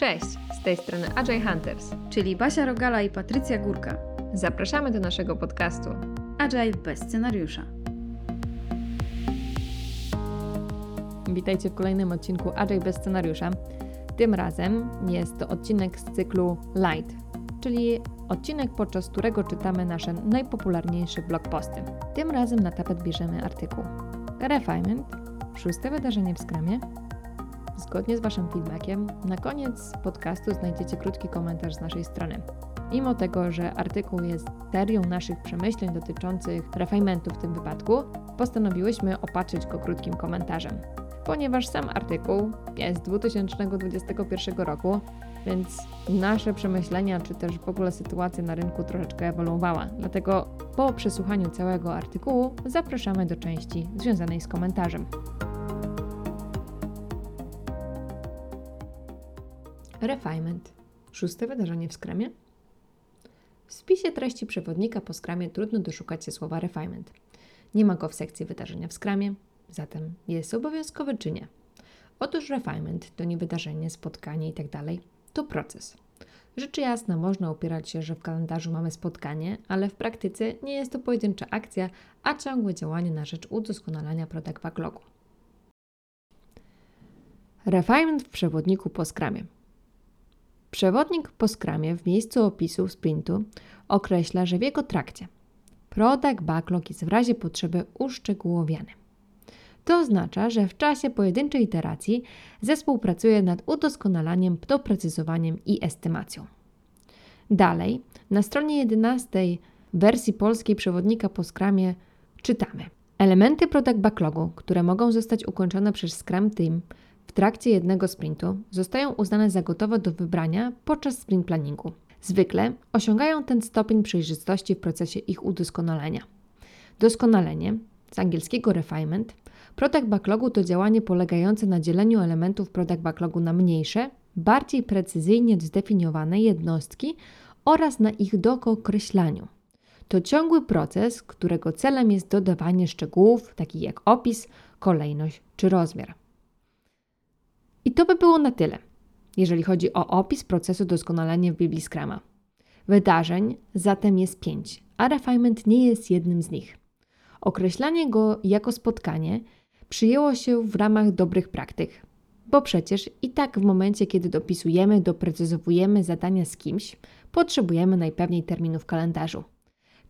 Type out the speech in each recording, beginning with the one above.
Cześć, z tej strony Agile Hunters. czyli Basia Rogala i Patrycja Górka. Zapraszamy do naszego podcastu. Agile bez scenariusza. Witajcie w kolejnym odcinku Agile bez scenariusza. Tym razem jest to odcinek z cyklu Light, czyli odcinek, podczas którego czytamy nasze najpopularniejsze blogposty. Tym razem na tapet bierzemy artykuł Refinement, szóste wydarzenie w Scrumie. Zgodnie z Waszym feedbackiem, na koniec podcastu znajdziecie krótki komentarz z naszej strony. Mimo tego, że artykuł jest serią naszych przemyśleń dotyczących refinementu w tym wypadku, postanowiłyśmy opatrzyć go krótkim komentarzem. Ponieważ sam artykuł jest z 2021 roku, więc nasze przemyślenia, czy też w ogóle sytuacja na rynku troszeczkę ewoluowała. Dlatego po przesłuchaniu całego artykułu zapraszamy do części związanej z komentarzem. Refinement. Szóste wydarzenie w skramie? W spisie treści przewodnika po skramie trudno doszukać się słowa refinement. Nie ma go w sekcji wydarzenia w skramie, zatem jest obowiązkowy czy nie? Otóż refinement to nie wydarzenie, spotkanie itd. To proces. Rzecz jasna, można upierać się, że w kalendarzu mamy spotkanie, ale w praktyce nie jest to pojedyncza akcja, a ciągłe działanie na rzecz udoskonalania product backlogu. Refinement w przewodniku po skramie. Przewodnik po skramie w miejscu opisu sprintu określa, że w jego trakcie product backlog jest w razie potrzeby uszczegółowiany. To oznacza, że w czasie pojedynczej iteracji zespół pracuje nad udoskonalaniem, doprecyzowaniem i estymacją. Dalej, na stronie 11 wersji polskiej przewodnika po skramie czytamy: Elementy product backlogu, które mogą zostać ukończone przez Scrum Team w trakcie jednego sprintu, zostają uznane za gotowe do wybrania podczas sprint planningu. Zwykle osiągają ten stopień przejrzystości w procesie ich udoskonalenia. Doskonalenie, z angielskiego refinement, product backlogu to działanie polegające na dzieleniu elementów product backlogu na mniejsze, bardziej precyzyjnie zdefiniowane jednostki oraz na ich dookreślaniu. To ciągły proces, którego celem jest dodawanie szczegółów, takich jak opis, kolejność czy rozmiar. I to by było na tyle, jeżeli chodzi o opis procesu doskonalenia w Biblii Scrama. Wydarzeń zatem jest pięć, a refinement nie jest jednym z nich. Określanie go jako spotkanie przyjęło się w ramach dobrych praktyk, bo przecież i tak w momencie, kiedy dopisujemy, doprecyzowujemy zadania z kimś, potrzebujemy najpewniej terminu w kalendarzu.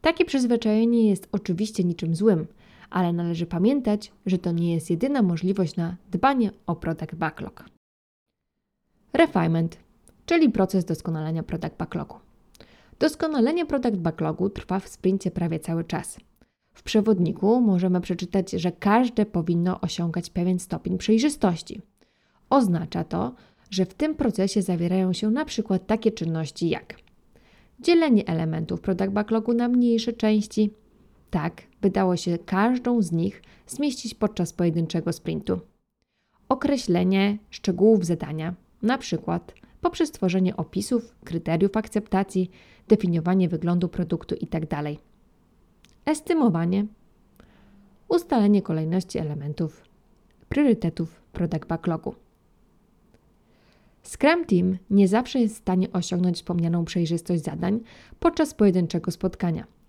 Takie przyzwyczajenie jest oczywiście niczym złym, ale należy pamiętać, że to nie jest jedyna możliwość na dbanie o product backlog. Refinement, czyli proces doskonalenia product backlogu. Doskonalenie product backlogu trwa w sprincie prawie cały czas. W przewodniku możemy przeczytać, że każde powinno osiągać pewien stopień przejrzystości. Oznacza to, że w tym procesie zawierają się na przykład takie czynności jak dzielenie elementów product backlogu na mniejsze części, tak by dało się każdą z nich zmieścić podczas pojedynczego sprintu. Określenie szczegółów zadania, przykład poprzez tworzenie opisów, kryteriów akceptacji, definiowanie wyglądu produktu itd. Estymowanie, ustalenie kolejności elementów, priorytetów product backlogu. Scrum Team nie zawsze jest w stanie osiągnąć wspomnianą przejrzystość zadań podczas pojedynczego spotkania.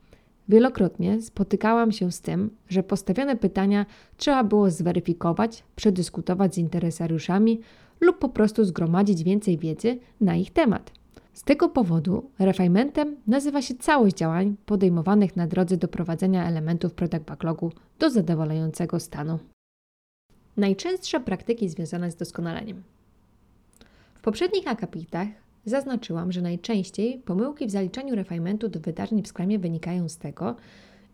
Wielokrotnie spotykałam się z tym, że postawione pytania trzeba było zweryfikować, przedyskutować z interesariuszami lub po prostu zgromadzić więcej wiedzy na ich temat. Z tego powodu refinementem nazywa się całość działań podejmowanych na drodze doprowadzenia elementów product backlogu do zadowalającego stanu. Najczęstsze praktyki związane z doskonaleniem. W poprzednich akapitach zaznaczyłam, że najczęściej pomyłki w zaliczaniu refinementu do wydarzeń w skramie wynikają z tego,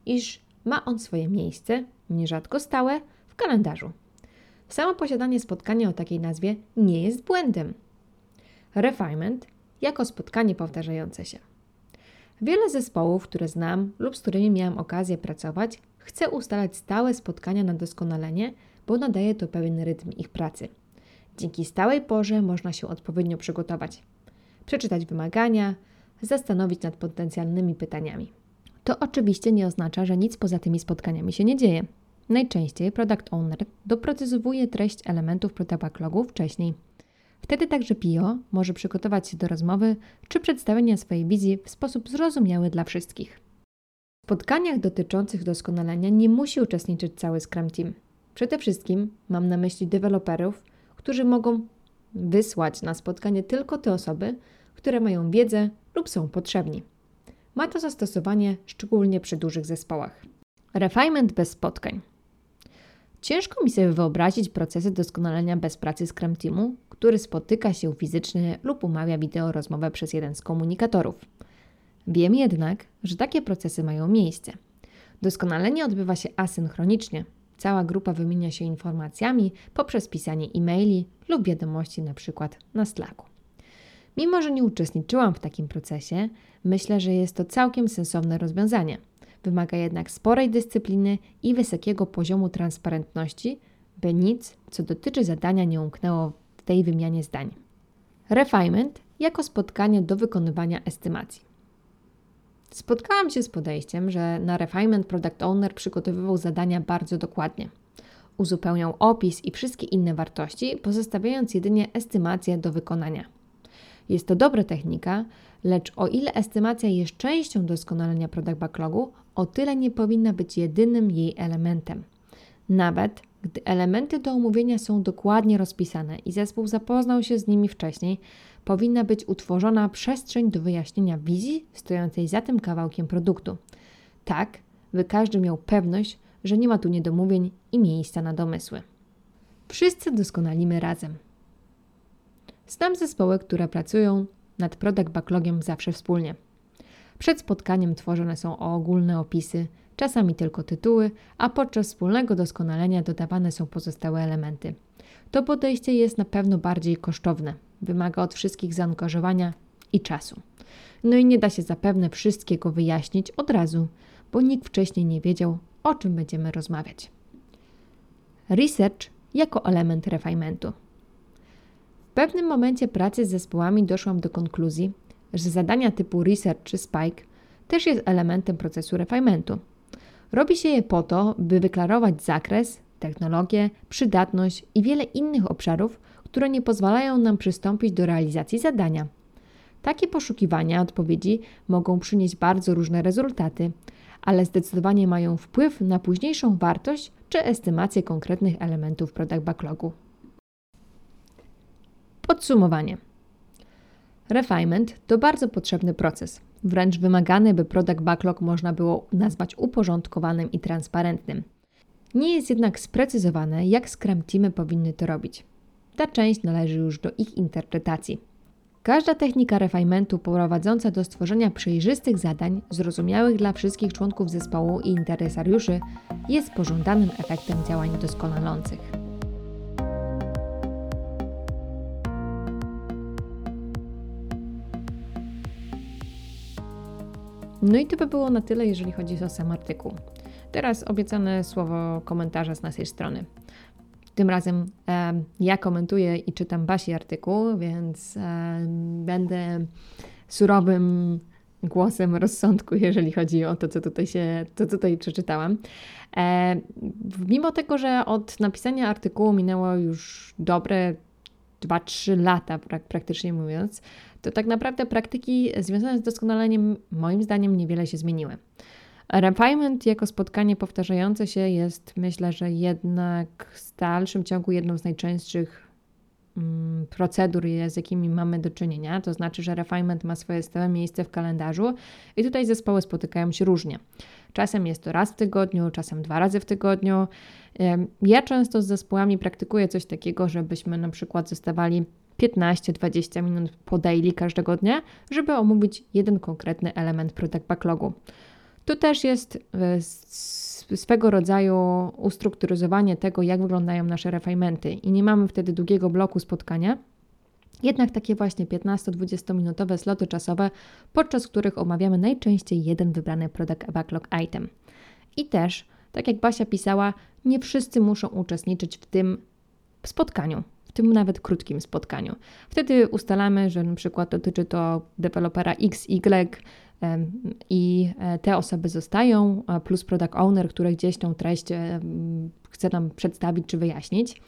iż ma on swoje miejsce, nierzadko stałe, w kalendarzu. Samo posiadanie spotkania o takiej nazwie nie jest błędem. Refinement jako spotkanie powtarzające się. Wiele zespołów, które znam lub z którymi miałam okazję pracować, chce ustalać stałe spotkania na doskonalenie, bo nadaje to pewien rytm ich pracy. Dzięki stałej porze można się odpowiednio przygotować, przeczytać wymagania, zastanowić nad potencjalnymi pytaniami. To oczywiście nie oznacza, że nic poza tymi spotkaniami się nie dzieje. Najczęściej product owner doprecyzowuje treść elementów product backlogu wcześniej. Wtedy także PIO może przygotować się do rozmowy czy przedstawienia swojej wizji w sposób zrozumiały dla wszystkich. W spotkaniach dotyczących doskonalenia nie musi uczestniczyć cały Scrum Team. Przede wszystkim mam na myśli deweloperów, którzy mogą wysłać na spotkanie tylko te osoby, które mają wiedzę lub są potrzebni. Ma to zastosowanie szczególnie przy dużych zespołach. Refinement bez spotkań. Ciężko mi sobie wyobrazić procesy doskonalenia bez pracy Scrum Teamu, który spotyka się fizycznie lub umawia wideo rozmowę przez jeden z komunikatorów. Wiem jednak, że takie procesy mają miejsce. Doskonalenie odbywa się asynchronicznie. Cała grupa wymienia się informacjami poprzez pisanie e-maili lub wiadomości np. na Slacku. Mimo, że nie uczestniczyłam w takim procesie, myślę, że jest to całkiem sensowne rozwiązanie. Wymaga jednak sporej dyscypliny i wysokiego poziomu transparentności, by nic, co dotyczy zadania, nie umknęło w tej wymianie zdań. Refinement jako spotkanie do wykonywania estymacji. Spotkałam się z podejściem, że na refinement product owner przygotowywał zadania bardzo dokładnie. Uzupełniał opis i wszystkie inne wartości, pozostawiając jedynie estymację do wykonania. Jest to dobra technika, lecz o ile estymacja jest częścią doskonalenia product backlogu, o tyle nie powinna być jedynym jej elementem. Nawet gdy elementy do omówienia są dokładnie rozpisane i zespół zapoznał się z nimi wcześniej, powinna być utworzona przestrzeń do wyjaśnienia wizji stojącej za tym kawałkiem produktu. Tak, by każdy miał pewność, że nie ma tu niedomówień i miejsca na domysły. Wszyscy doskonalimy razem. Znam zespoły, które pracują nad product backlogiem zawsze wspólnie. Przed spotkaniem tworzone są ogólne opisy, czasami tylko tytuły, a podczas wspólnego doskonalenia dodawane są pozostałe elementy. To podejście jest na pewno bardziej kosztowne, wymaga od wszystkich zaangażowania i czasu. No i nie da się zapewne wszystkiego wyjaśnić od razu, bo nikt wcześniej nie wiedział, o czym będziemy rozmawiać. Research jako element refinementu. Pewnym momencie pracy z zespołami doszłam do konkluzji, że zadania typu research czy spike też jest elementem procesu refinementu. Robi się je po to, by wyklarować zakres, technologię, przydatność i wiele innych obszarów, które nie pozwalają nam przystąpić do realizacji zadania. Takie poszukiwania odpowiedzi mogą przynieść bardzo różne rezultaty, ale zdecydowanie mają wpływ na późniejszą wartość czy estymację konkretnych elementów product backlogu. Podsumowanie. Refinement to bardzo potrzebny proces, wręcz wymagany, by product backlog można było nazwać uporządkowanym i transparentnym. Nie jest jednak sprecyzowane, jak Scrum Teamy powinny to robić. Ta część należy już do ich interpretacji. Każda technika refinementu prowadząca do stworzenia przejrzystych zadań, zrozumiałych dla wszystkich członków zespołu i interesariuszy, jest pożądanym efektem działań doskonalących. No i to by było na tyle, jeżeli chodzi o sam artykuł. Teraz obiecane słowo komentarza z naszej strony. Tym razem e, ja komentuję i czytam Basi artykuł, więc e, będę surowym głosem rozsądku, jeżeli chodzi o to, co tutaj się, to tutaj przeczytałam. E, mimo tego, że od napisania artykułu minęło już dobre 2-3 lata, prak, praktycznie mówiąc, to tak naprawdę praktyki związane z doskonaleniem, moim zdaniem, niewiele się zmieniły. Refinement jako spotkanie powtarzające się jest, myślę, że jednak w dalszym ciągu jedną z najczęstszych mm, procedur, z jakimi mamy do czynienia. To znaczy, że refinement ma swoje stałe miejsce w kalendarzu i tutaj zespoły spotykają się różnie. Czasem jest to raz w tygodniu, czasem dwa razy w tygodniu. Ja często z zespołami praktykuję coś takiego, żebyśmy na przykład zostawali 15-20 minut po daily każdego dnia, żeby omówić jeden konkretny element product backlogu. Tu też jest e, swego rodzaju ustrukturyzowanie tego, jak wyglądają nasze refinementy i nie mamy wtedy długiego bloku spotkania, jednak takie właśnie 15-20 minutowe sloty czasowe, podczas których omawiamy najczęściej jeden wybrany product backlog item. I też, tak jak Basia pisała, nie wszyscy muszą uczestniczyć w tym spotkaniu, tym nawet krótkim spotkaniu. Wtedy ustalamy, że na przykład dotyczy to dewelopera XY, i e, te osoby zostają, plus product owner, który gdzieś tą treść chce nam przedstawić czy wyjaśnić.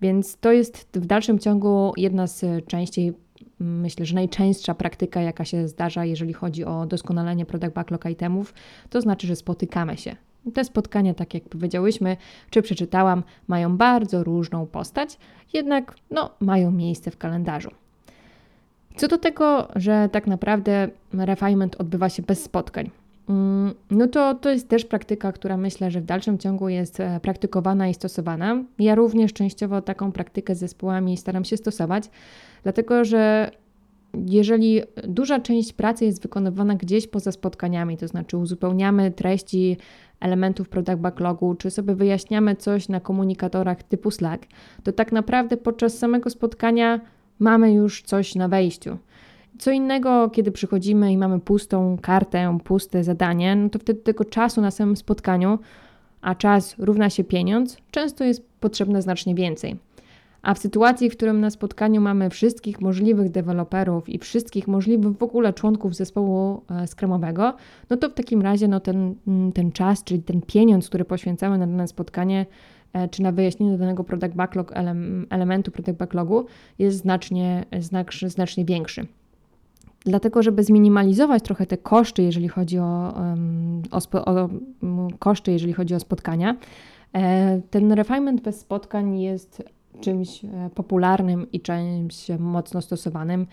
Więc to jest w dalszym ciągu jedna z częściej, myślę, że najczęstsza praktyka, jaka się zdarza, jeżeli chodzi o doskonalenie product backlog itemów, to znaczy, że spotykamy się. Te spotkania, tak jak powiedziałyśmy, czy przeczytałam, mają bardzo różną postać, jednak no, mają miejsce w kalendarzu. Co do tego, że tak naprawdę refinement odbywa się bez spotkań, mm, no to to jest też praktyka, która myślę, że w dalszym ciągu jest e, praktykowana i stosowana. Ja również częściowo taką praktykę z zespołami staram się stosować, dlatego że jeżeli duża część pracy jest wykonywana gdzieś poza spotkaniami, to znaczy uzupełniamy treści elementów product backlogu, czy sobie wyjaśniamy coś na komunikatorach typu Slack, to tak naprawdę podczas samego spotkania mamy już coś na wejściu. Co innego, kiedy przychodzimy i mamy pustą kartę, puste zadanie, no to wtedy tego czasu na samym spotkaniu, a czas równa się pieniądz, często jest potrzebne znacznie więcej. A w sytuacji, w którym na spotkaniu mamy wszystkich możliwych deweloperów i wszystkich możliwych w ogóle członków zespołu e, skramowego, no to w takim razie no ten, mm, ten czas, czyli ten pieniądz, który poświęcamy na dane spotkanie, e, czy na wyjaśnienie danego product backlog, elementu product backlogu jest znacznie, znacznie, większy. Dlatego, żeby zminimalizować trochę te koszty, jeżeli chodzi o, o, o koszty, jeżeli chodzi o spotkania, e, ten refinement bez spotkań jest czymś e, popularnym i czymś mocno stosowanym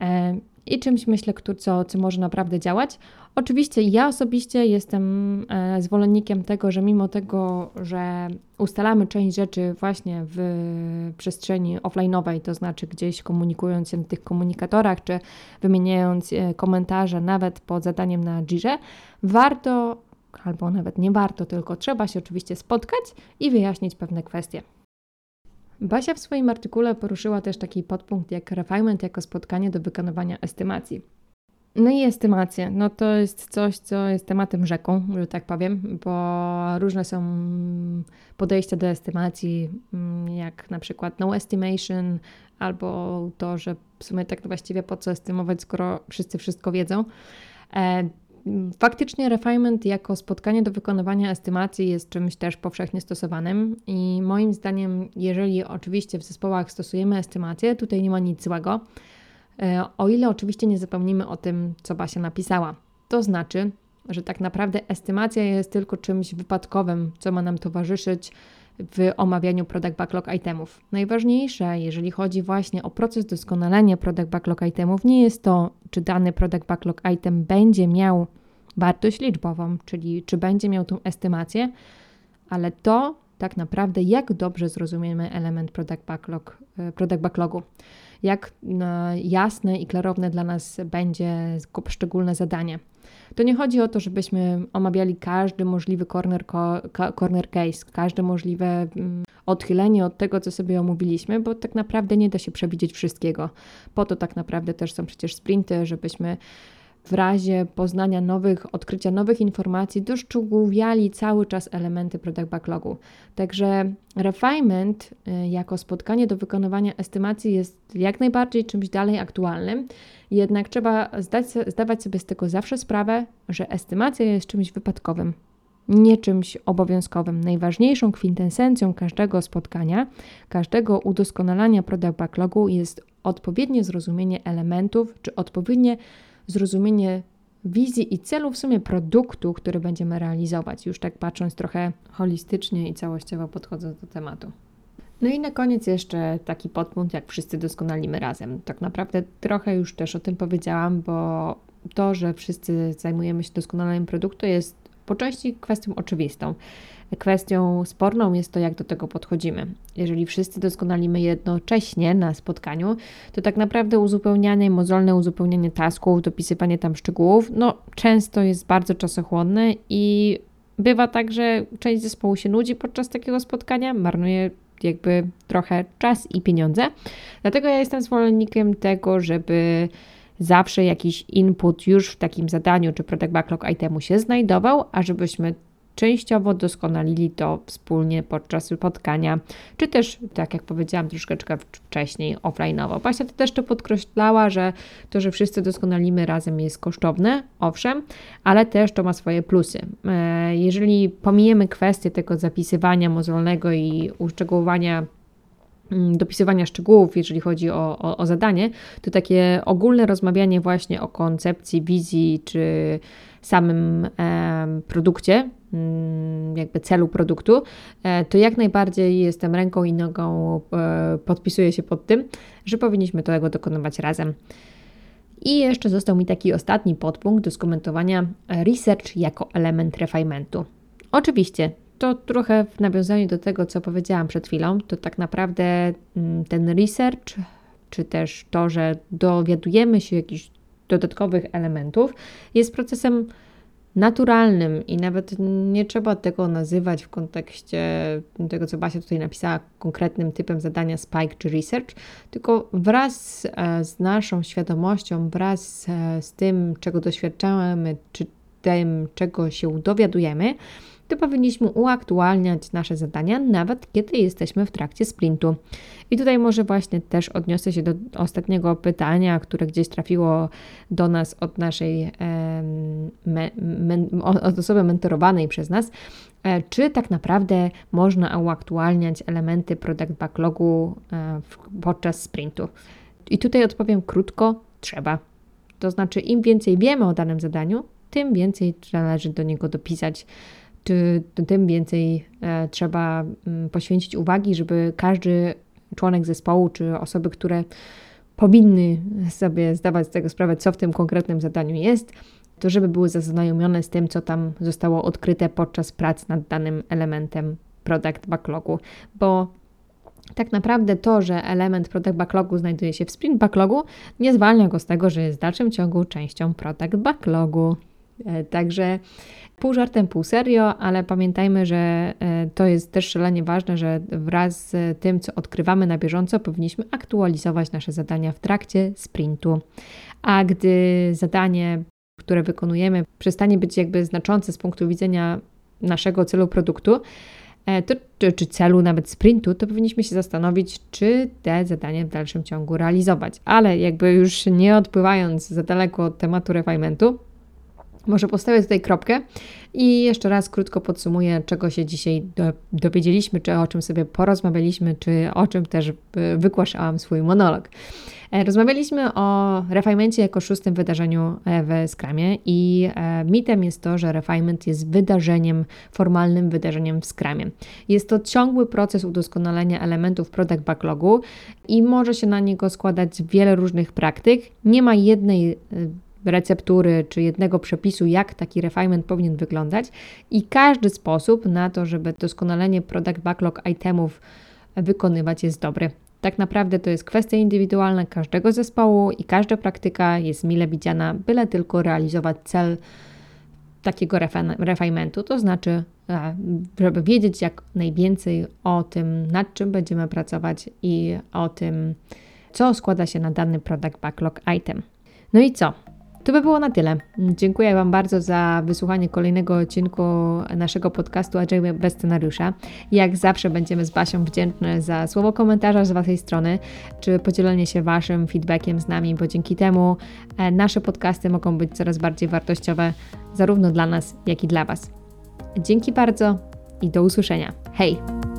e, i czymś, myślę, co, co może naprawdę działać. Oczywiście ja osobiście jestem e, zwolennikiem tego, że mimo tego, że ustalamy część rzeczy właśnie w przestrzeni offline'owej, to znaczy gdzieś komunikując się na tych komunikatorach, czy wymieniając komentarze nawet pod zadaniem na Jirze, warto, albo nawet nie warto, tylko trzeba się oczywiście spotkać i wyjaśnić pewne kwestie. Basia w swoim artykule poruszyła też taki podpunkt jak refinement jako spotkanie do wykonywania estymacji. No i estymacje, no to jest coś, co jest tematem rzeką, że tak powiem, bo różne są podejścia do estymacji, mm, jak na przykład no estimation, albo to, że w sumie tak właściwie po co estymować, skoro wszyscy wszystko wiedzą. Faktycznie refinement jako spotkanie do wykonywania estymacji jest czymś też powszechnie stosowanym i moim zdaniem, jeżeli oczywiście w zespołach stosujemy estymację, tutaj nie ma nic złego, e, o ile oczywiście nie zapomnimy o tym, co Basia napisała. To znaczy, że tak naprawdę estymacja jest tylko czymś wypadkowym, co ma nam towarzyszyć w omawianiu product backlog itemów. Najważniejsze, jeżeli chodzi właśnie o proces doskonalenia product backlog itemów, nie jest to, czy dany product backlog item będzie miał wartość liczbową, czyli czy będzie miał tą estymację, ale to tak naprawdę, jak dobrze zrozumiemy element product, backlog, e, product backlogu, jak jasne i klarowne dla nas będzie poszczególne zadanie. To nie chodzi o to, żebyśmy omawiali każdy możliwy corner, corner case, każde możliwe mm, odchylenie od tego, co sobie omówiliśmy, bo tak naprawdę nie da się przewidzieć wszystkiego. Po to tak naprawdę też są przecież sprinty, żebyśmy w razie poznania nowych, odkrycia nowych informacji, doszczegółowiali cały czas elementy product backlogu. Także refinement y, jako spotkanie do wykonywania estymacji jest jak najbardziej czymś dalej aktualnym, jednak trzeba zdać, zdawać sobie z tego zawsze sprawę, że estymacja jest czymś wypadkowym, nie czymś obowiązkowym. Najważniejszą kwintesencją każdego spotkania, każdego udoskonalania product backlogu jest odpowiednie zrozumienie elementów, czy odpowiednie zrozumienie wizji i celu w sumie produktu, który będziemy realizować, już tak patrząc trochę holistycznie i całościowo podchodząc do tematu. No i na koniec jeszcze taki podpunkt, jak wszyscy doskonalimy razem. Tak naprawdę trochę już też o tym powiedziałam, bo to, że wszyscy zajmujemy się doskonaleniem produktu jest po części kwestią oczywistą. Kwestią sporną jest to, jak do tego podchodzimy. Jeżeli wszyscy doskonalimy jednocześnie na spotkaniu, to tak naprawdę uzupełnianie, mozolne uzupełnianie tasków, dopisywanie tam szczegółów, no często jest bardzo czasochłonne i bywa tak, że część zespołu się nudzi podczas takiego spotkania, marnuje jakby trochę czas i pieniądze. Dlatego ja jestem zwolennikiem tego, żeby zawsze jakiś input już w takim zadaniu czy product backlog itemu się znajdował, a żebyśmy częściowo doskonalili to wspólnie podczas spotkania, czy też, tak jak powiedziałam troszeczkę wcześniej, offline'owo. Basia to też to podkreślała, że to, że wszyscy doskonalimy razem jest kosztowne, owszem, ale też to ma swoje plusy. E, jeżeli pomijemy kwestię tego zapisywania mozolnego i uszczegółowania mm, dopisywania szczegółów, jeżeli chodzi o, o, o zadanie, to takie ogólne rozmawianie właśnie o koncepcji, wizji czy samym e, produkcie, jakby celu produktu, e, to jak najbardziej jestem ręką i nogą, e, podpisuję się pod tym, że powinniśmy tego dokonywać razem. I jeszcze został mi taki ostatni podpunkt do skomentowania research jako element refinementu. Oczywiście, to trochę w nawiązaniu do tego, co powiedziałam przed chwilą, to tak naprawdę mm, ten research, czy też to, że dowiadujemy się jakichś dodatkowych elementów, jest procesem naturalnym i nawet nie trzeba tego nazywać w kontekście tego, co Basia tutaj napisała, konkretnym typem zadania Spike czy Research, tylko wraz e, z naszą świadomością, wraz e, z tym, czego doświadczamy, czy tym, czego się dowiadujemy, to powinniśmy uaktualniać nasze zadania, nawet kiedy jesteśmy w trakcie sprintu. I tutaj może właśnie też odniosę się do ostatniego pytania, które gdzieś trafiło do nas od naszej me, od osoby mentorowanej przez nas. E, czy tak naprawdę można uaktualniać elementy product backlogu e, podczas sprintu? I tutaj odpowiem krótko: trzeba. To znaczy, im więcej wiemy o danym zadaniu, tym więcej należy do niego dopisać czy tym więcej e, trzeba mm, poświęcić uwagi, żeby każdy członek zespołu, czy osoby, które powinny sobie zdawać z tego sprawę, co w tym konkretnym zadaniu jest, to żeby były zaznajomione z tym, co tam zostało odkryte podczas prac nad danym elementem product backlogu, bo tak naprawdę to, że element product backlogu znajduje się w sprint backlogu, nie zwalnia go z tego, że jest w dalszym ciągu częścią product backlogu. E, także pół żartem, pół serio, ale pamiętajmy, że e, to jest też szalenie ważne, że wraz z tym, co odkrywamy na bieżąco, powinniśmy aktualizować nasze zadania w trakcie sprintu. A gdy zadanie, które wykonujemy, przestanie być jakby znaczące z punktu widzenia naszego celu produktu, e, to, czy, czy, celu nawet sprintu, to powinniśmy się zastanowić, czy te zadanie w dalszym ciągu realizować. Ale jakby już nie odpływając za daleko od tematu refinementu, może postawię tutaj kropkę i jeszcze raz krótko podsumuję, czego się dzisiaj do, dowiedzieliśmy, czy o czym sobie porozmawialiśmy, czy o czym też e, wygłaszałam swój monolog. E, rozmawialiśmy o refinemencie jako szóstym wydarzeniu e, w Scrumie i mitem jest to, że refinement jest wydarzeniem, formalnym wydarzeniem w Scrumie. Jest to ciągły proces udoskonalenia elementów product backlogu i może się na niego składać wiele różnych praktyk. Nie ma jednej receptury czy jednego przepisu, jak taki refinement powinien wyglądać i każdy sposób na to, żeby doskonalenie product backlog itemów wykonywać jest dobry. Tak naprawdę to jest kwestia indywidualna każdego zespołu i każda praktyka jest mile widziana, byle tylko realizować cel takiego refinementu, to znaczy, e, żeby wiedzieć jak najwięcej o tym, nad czym będziemy pracować i o tym, co składa się na dany product backlog item. No i co? To by było na tyle. Dziękuję Wam bardzo za wysłuchanie kolejnego odcinku naszego podcastu Agile bez scenariusza. Jak zawsze będziemy z Basią wdzięczne za słowo komentarza z Waszej strony, czy podzielenie się Waszym feedbackiem z nami, bo dzięki temu e, nasze podcasty mogą być coraz bardziej wartościowe, zarówno dla nas, jak i dla Was. Dzięki bardzo i do usłyszenia. Hej!